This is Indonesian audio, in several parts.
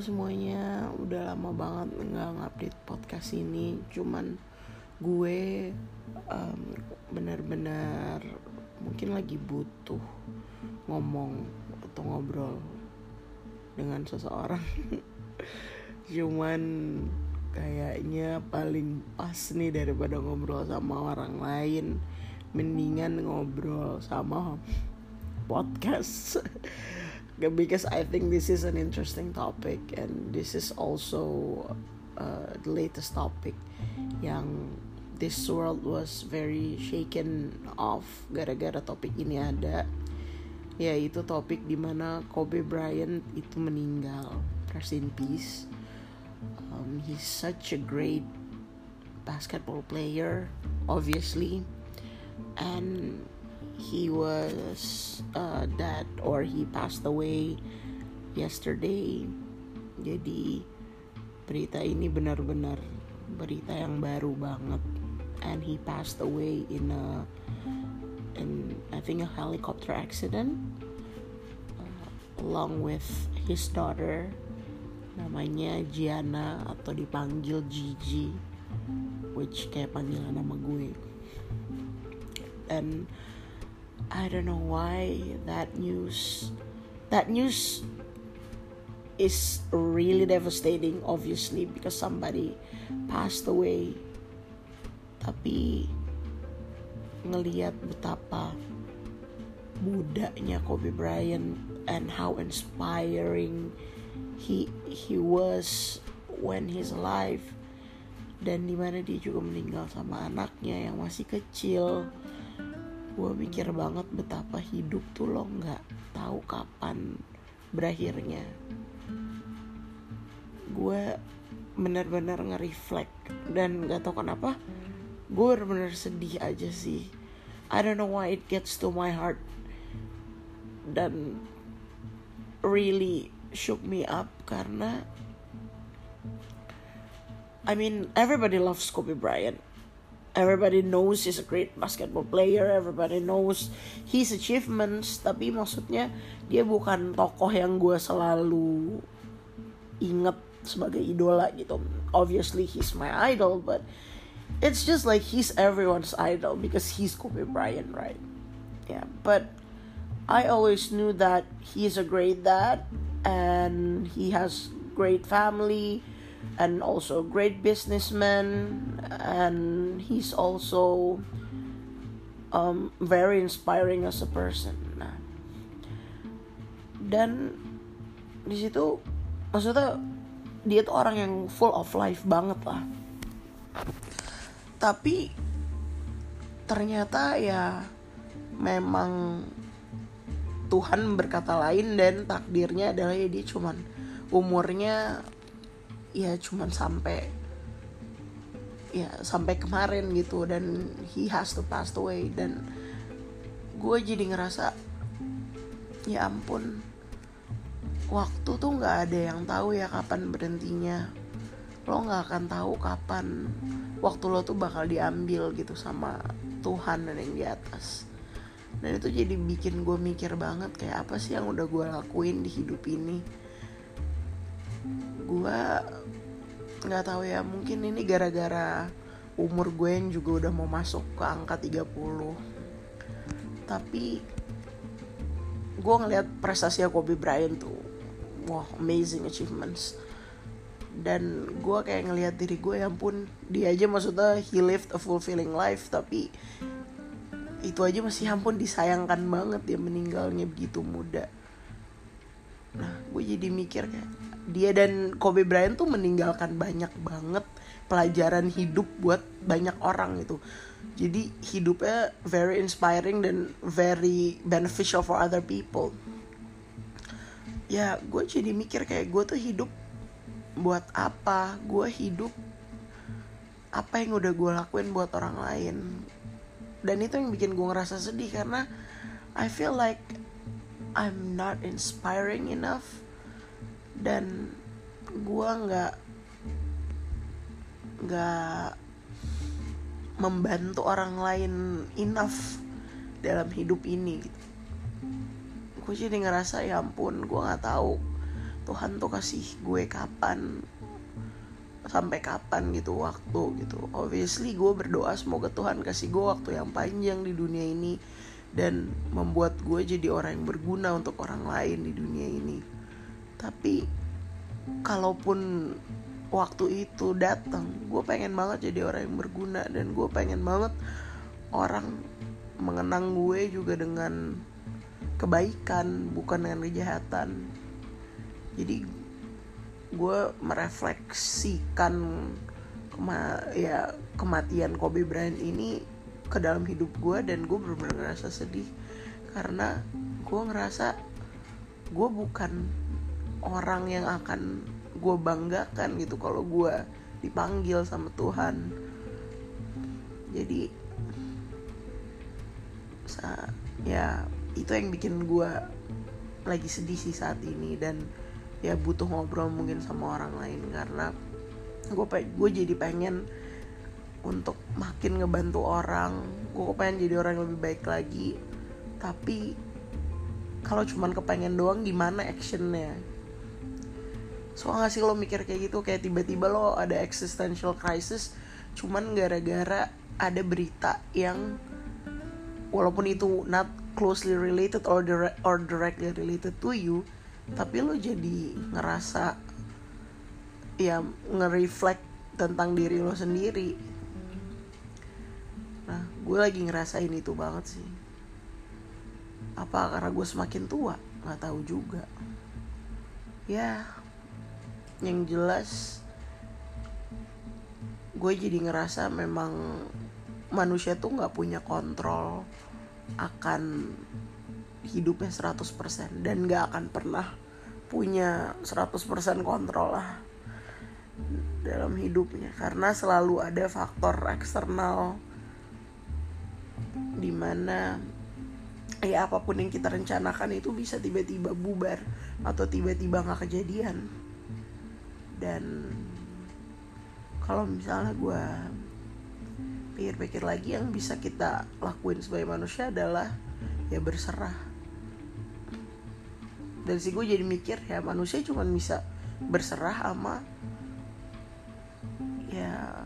semuanya, udah lama banget nggak ngupdate podcast ini. Cuman gue um, benar-benar mungkin lagi butuh ngomong atau ngobrol dengan seseorang. Cuman kayaknya paling pas nih daripada ngobrol sama orang lain, mendingan ngobrol sama podcast. because I think this is an interesting topic and this is also uh, the latest topic. Yang this world was very shaken off gara-gara topik ini ada yaitu topik di mana Kobe Bryant itu meninggal. Rest in peace. Um, he's such a great basketball player obviously. And he was uh, dead or he passed away yesterday. Jadi berita ini benar-benar berita yang baru banget. And he passed away in a in I think a helicopter accident uh, along with his daughter namanya Gianna atau dipanggil Gigi which kayak panggilan nama gue and I don't know why that news that news is really devastating obviously because somebody passed away. Tapi ngelihat betapa mudanya Kobe Bryant and how inspiring he he was when he's alive dan di mana dia juga meninggal sama anaknya yang masih kecil gue mikir banget betapa hidup tuh lo nggak tahu kapan berakhirnya. Gue benar-benar nge-reflect dan nggak tahu kenapa gue benar-benar sedih aja sih. I don't know why it gets to my heart. Dan really shook me up karena I mean everybody loves Kobe Bryant everybody knows he's a great basketball player. Everybody knows his achievements. Tapi maksudnya dia bukan tokoh yang gue selalu inget sebagai idola gitu. Obviously he's my idol but it's just like he's everyone's idol because he's Kobe Bryant right? Yeah but I always knew that he's a great dad and he has great family and also a great businessman and he's also um, very inspiring as a person. Nah. Dan di situ maksudnya dia tuh orang yang full of life banget lah. Tapi ternyata ya memang Tuhan berkata lain dan takdirnya adalah ya dia cuman umurnya ya cuman sampai ya sampai kemarin gitu. Dan he has to pass away. Dan gue jadi ngerasa ya ampun waktu tuh nggak ada yang tahu ya kapan berhentinya. Lo nggak akan tahu kapan waktu lo tuh bakal diambil gitu sama Tuhan dan yang di atas. Dan itu jadi bikin gue mikir banget kayak apa sih yang udah gue lakuin di hidup ini gue nggak tahu ya mungkin ini gara-gara umur gue yang juga udah mau masuk ke angka 30 tapi gue ngeliat prestasi Kobe Bryant tuh wah amazing achievements. Dan gue kayak ngeliat diri gue yang pun dia aja maksudnya he lived a fulfilling life tapi itu aja masih ampun disayangkan banget dia meninggalnya begitu muda. Nah gue jadi mikir kayak dia dan Kobe Bryant tuh meninggalkan banyak banget pelajaran hidup buat banyak orang gitu. Jadi hidupnya very inspiring dan very beneficial for other people. Ya gue jadi mikir kayak gue tuh hidup buat apa? Gue hidup apa yang udah gue lakuin buat orang lain? Dan itu yang bikin gue ngerasa sedih karena I feel like I'm not inspiring enough dan gue nggak nggak membantu orang lain enough dalam hidup ini gitu. Gue jadi ngerasa ya ampun gue nggak tahu Tuhan tuh kasih gue kapan sampai kapan gitu waktu gitu. Obviously gue berdoa semoga Tuhan kasih gue waktu yang panjang di dunia ini dan membuat gue jadi orang yang berguna untuk orang lain di dunia ini tapi kalaupun waktu itu datang gue pengen banget jadi orang yang berguna. Dan gue pengen banget orang mengenang gue juga dengan kebaikan bukan dengan kejahatan. Jadi gue merefleksikan kema ya kematian Kobe Bryant ini ke dalam hidup gue dan gue benar-benar ngerasa sedih. Karena gue ngerasa gue bukan orang yang akan gue banggakan gitu kalau gue dipanggil sama Tuhan. Jadi ya itu yang bikin gue lagi sedih sih saat ini dan ya butuh ngobrol mungkin sama orang lain karena gue gue jadi pengen untuk makin ngebantu orang. Gue pengen jadi orang yang lebih baik lagi. Tapi kalau cuman kepengen doang gimana actionnya so gak sih lo mikir kayak gitu? Kayak tiba-tiba lo ada existential crisis cuman gara-gara ada berita yang walaupun itu not closely related or direct or directly related to you tapi lo jadi ngerasa ya nge-reflect tentang diri lo sendiri. Nah gue lagi ngerasain itu banget sih. Apa karena gue semakin tua? Nggak tahu juga. Ya yang jelas gue jadi ngerasa memang manusia tuh nggak punya kontrol akan hidupnya 100% dan gak akan pernah punya 100% kontrol lah dalam hidupnya. Karena selalu ada faktor eksternal di mana ya apa pun yang kita rencanakan itu bisa tiba-tiba bubar atau tiba-tiba nggak kejadian dan kalau misalnya gue pikir-pikir lagi yang bisa kita lakuin sebagai manusia adalah ya berserah. Dari sih gue jadi mikir ya manusia cuma bisa berserah sama ya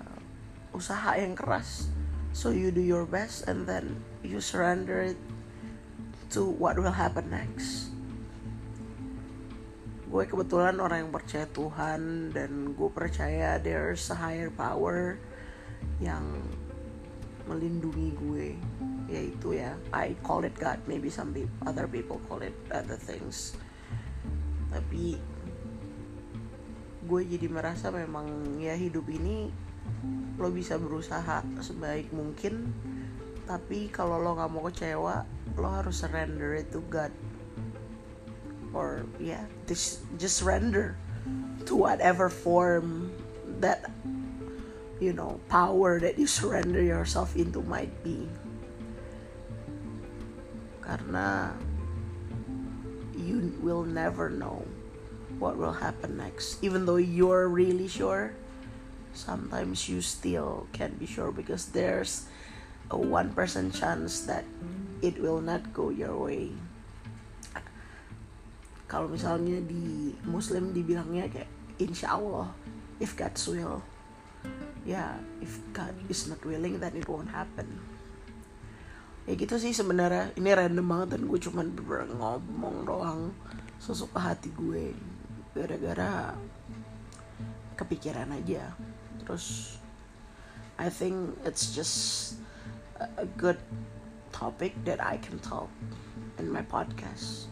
usaha yang keras. So you do your best and then you surrender it to what will happen next gue kebetulan orang yang percaya Tuhan dan gue percaya there's a higher power yang melindungi gue. Yaitu ya I call it God. Maybe some people, other people call it other things. Tapi gue jadi merasa memang ya hidup ini lo bisa berusaha sebaik mungkin. Tapi kalau lo nggak mau kecewa lo harus surrender it to God or yeah this just surrender to whatever form that you know power that you surrender yourself into might be karena you will never know what will happen next. Even though you're really sure, sometimes you still can't be sure because there's a 1% chance that it will not go your way. Kalau misalnya di Muslim dibilangnya kayak insya Allah, if God's will. Ya, yeah, if God is not willing, then it won't happen. Ya gitu sih sebenarnya. Ini random banget dan gue cuman ngomong doang. Sesuka hati gue. Gara-gara kepikiran aja. Terus I think it's just a good topic that I can talk in my podcast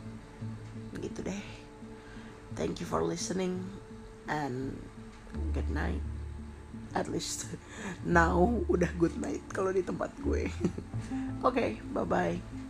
gitu deh. Thank you for listening and good night. At least now udah good night kalau di tempat gue. Oke okay, bye bye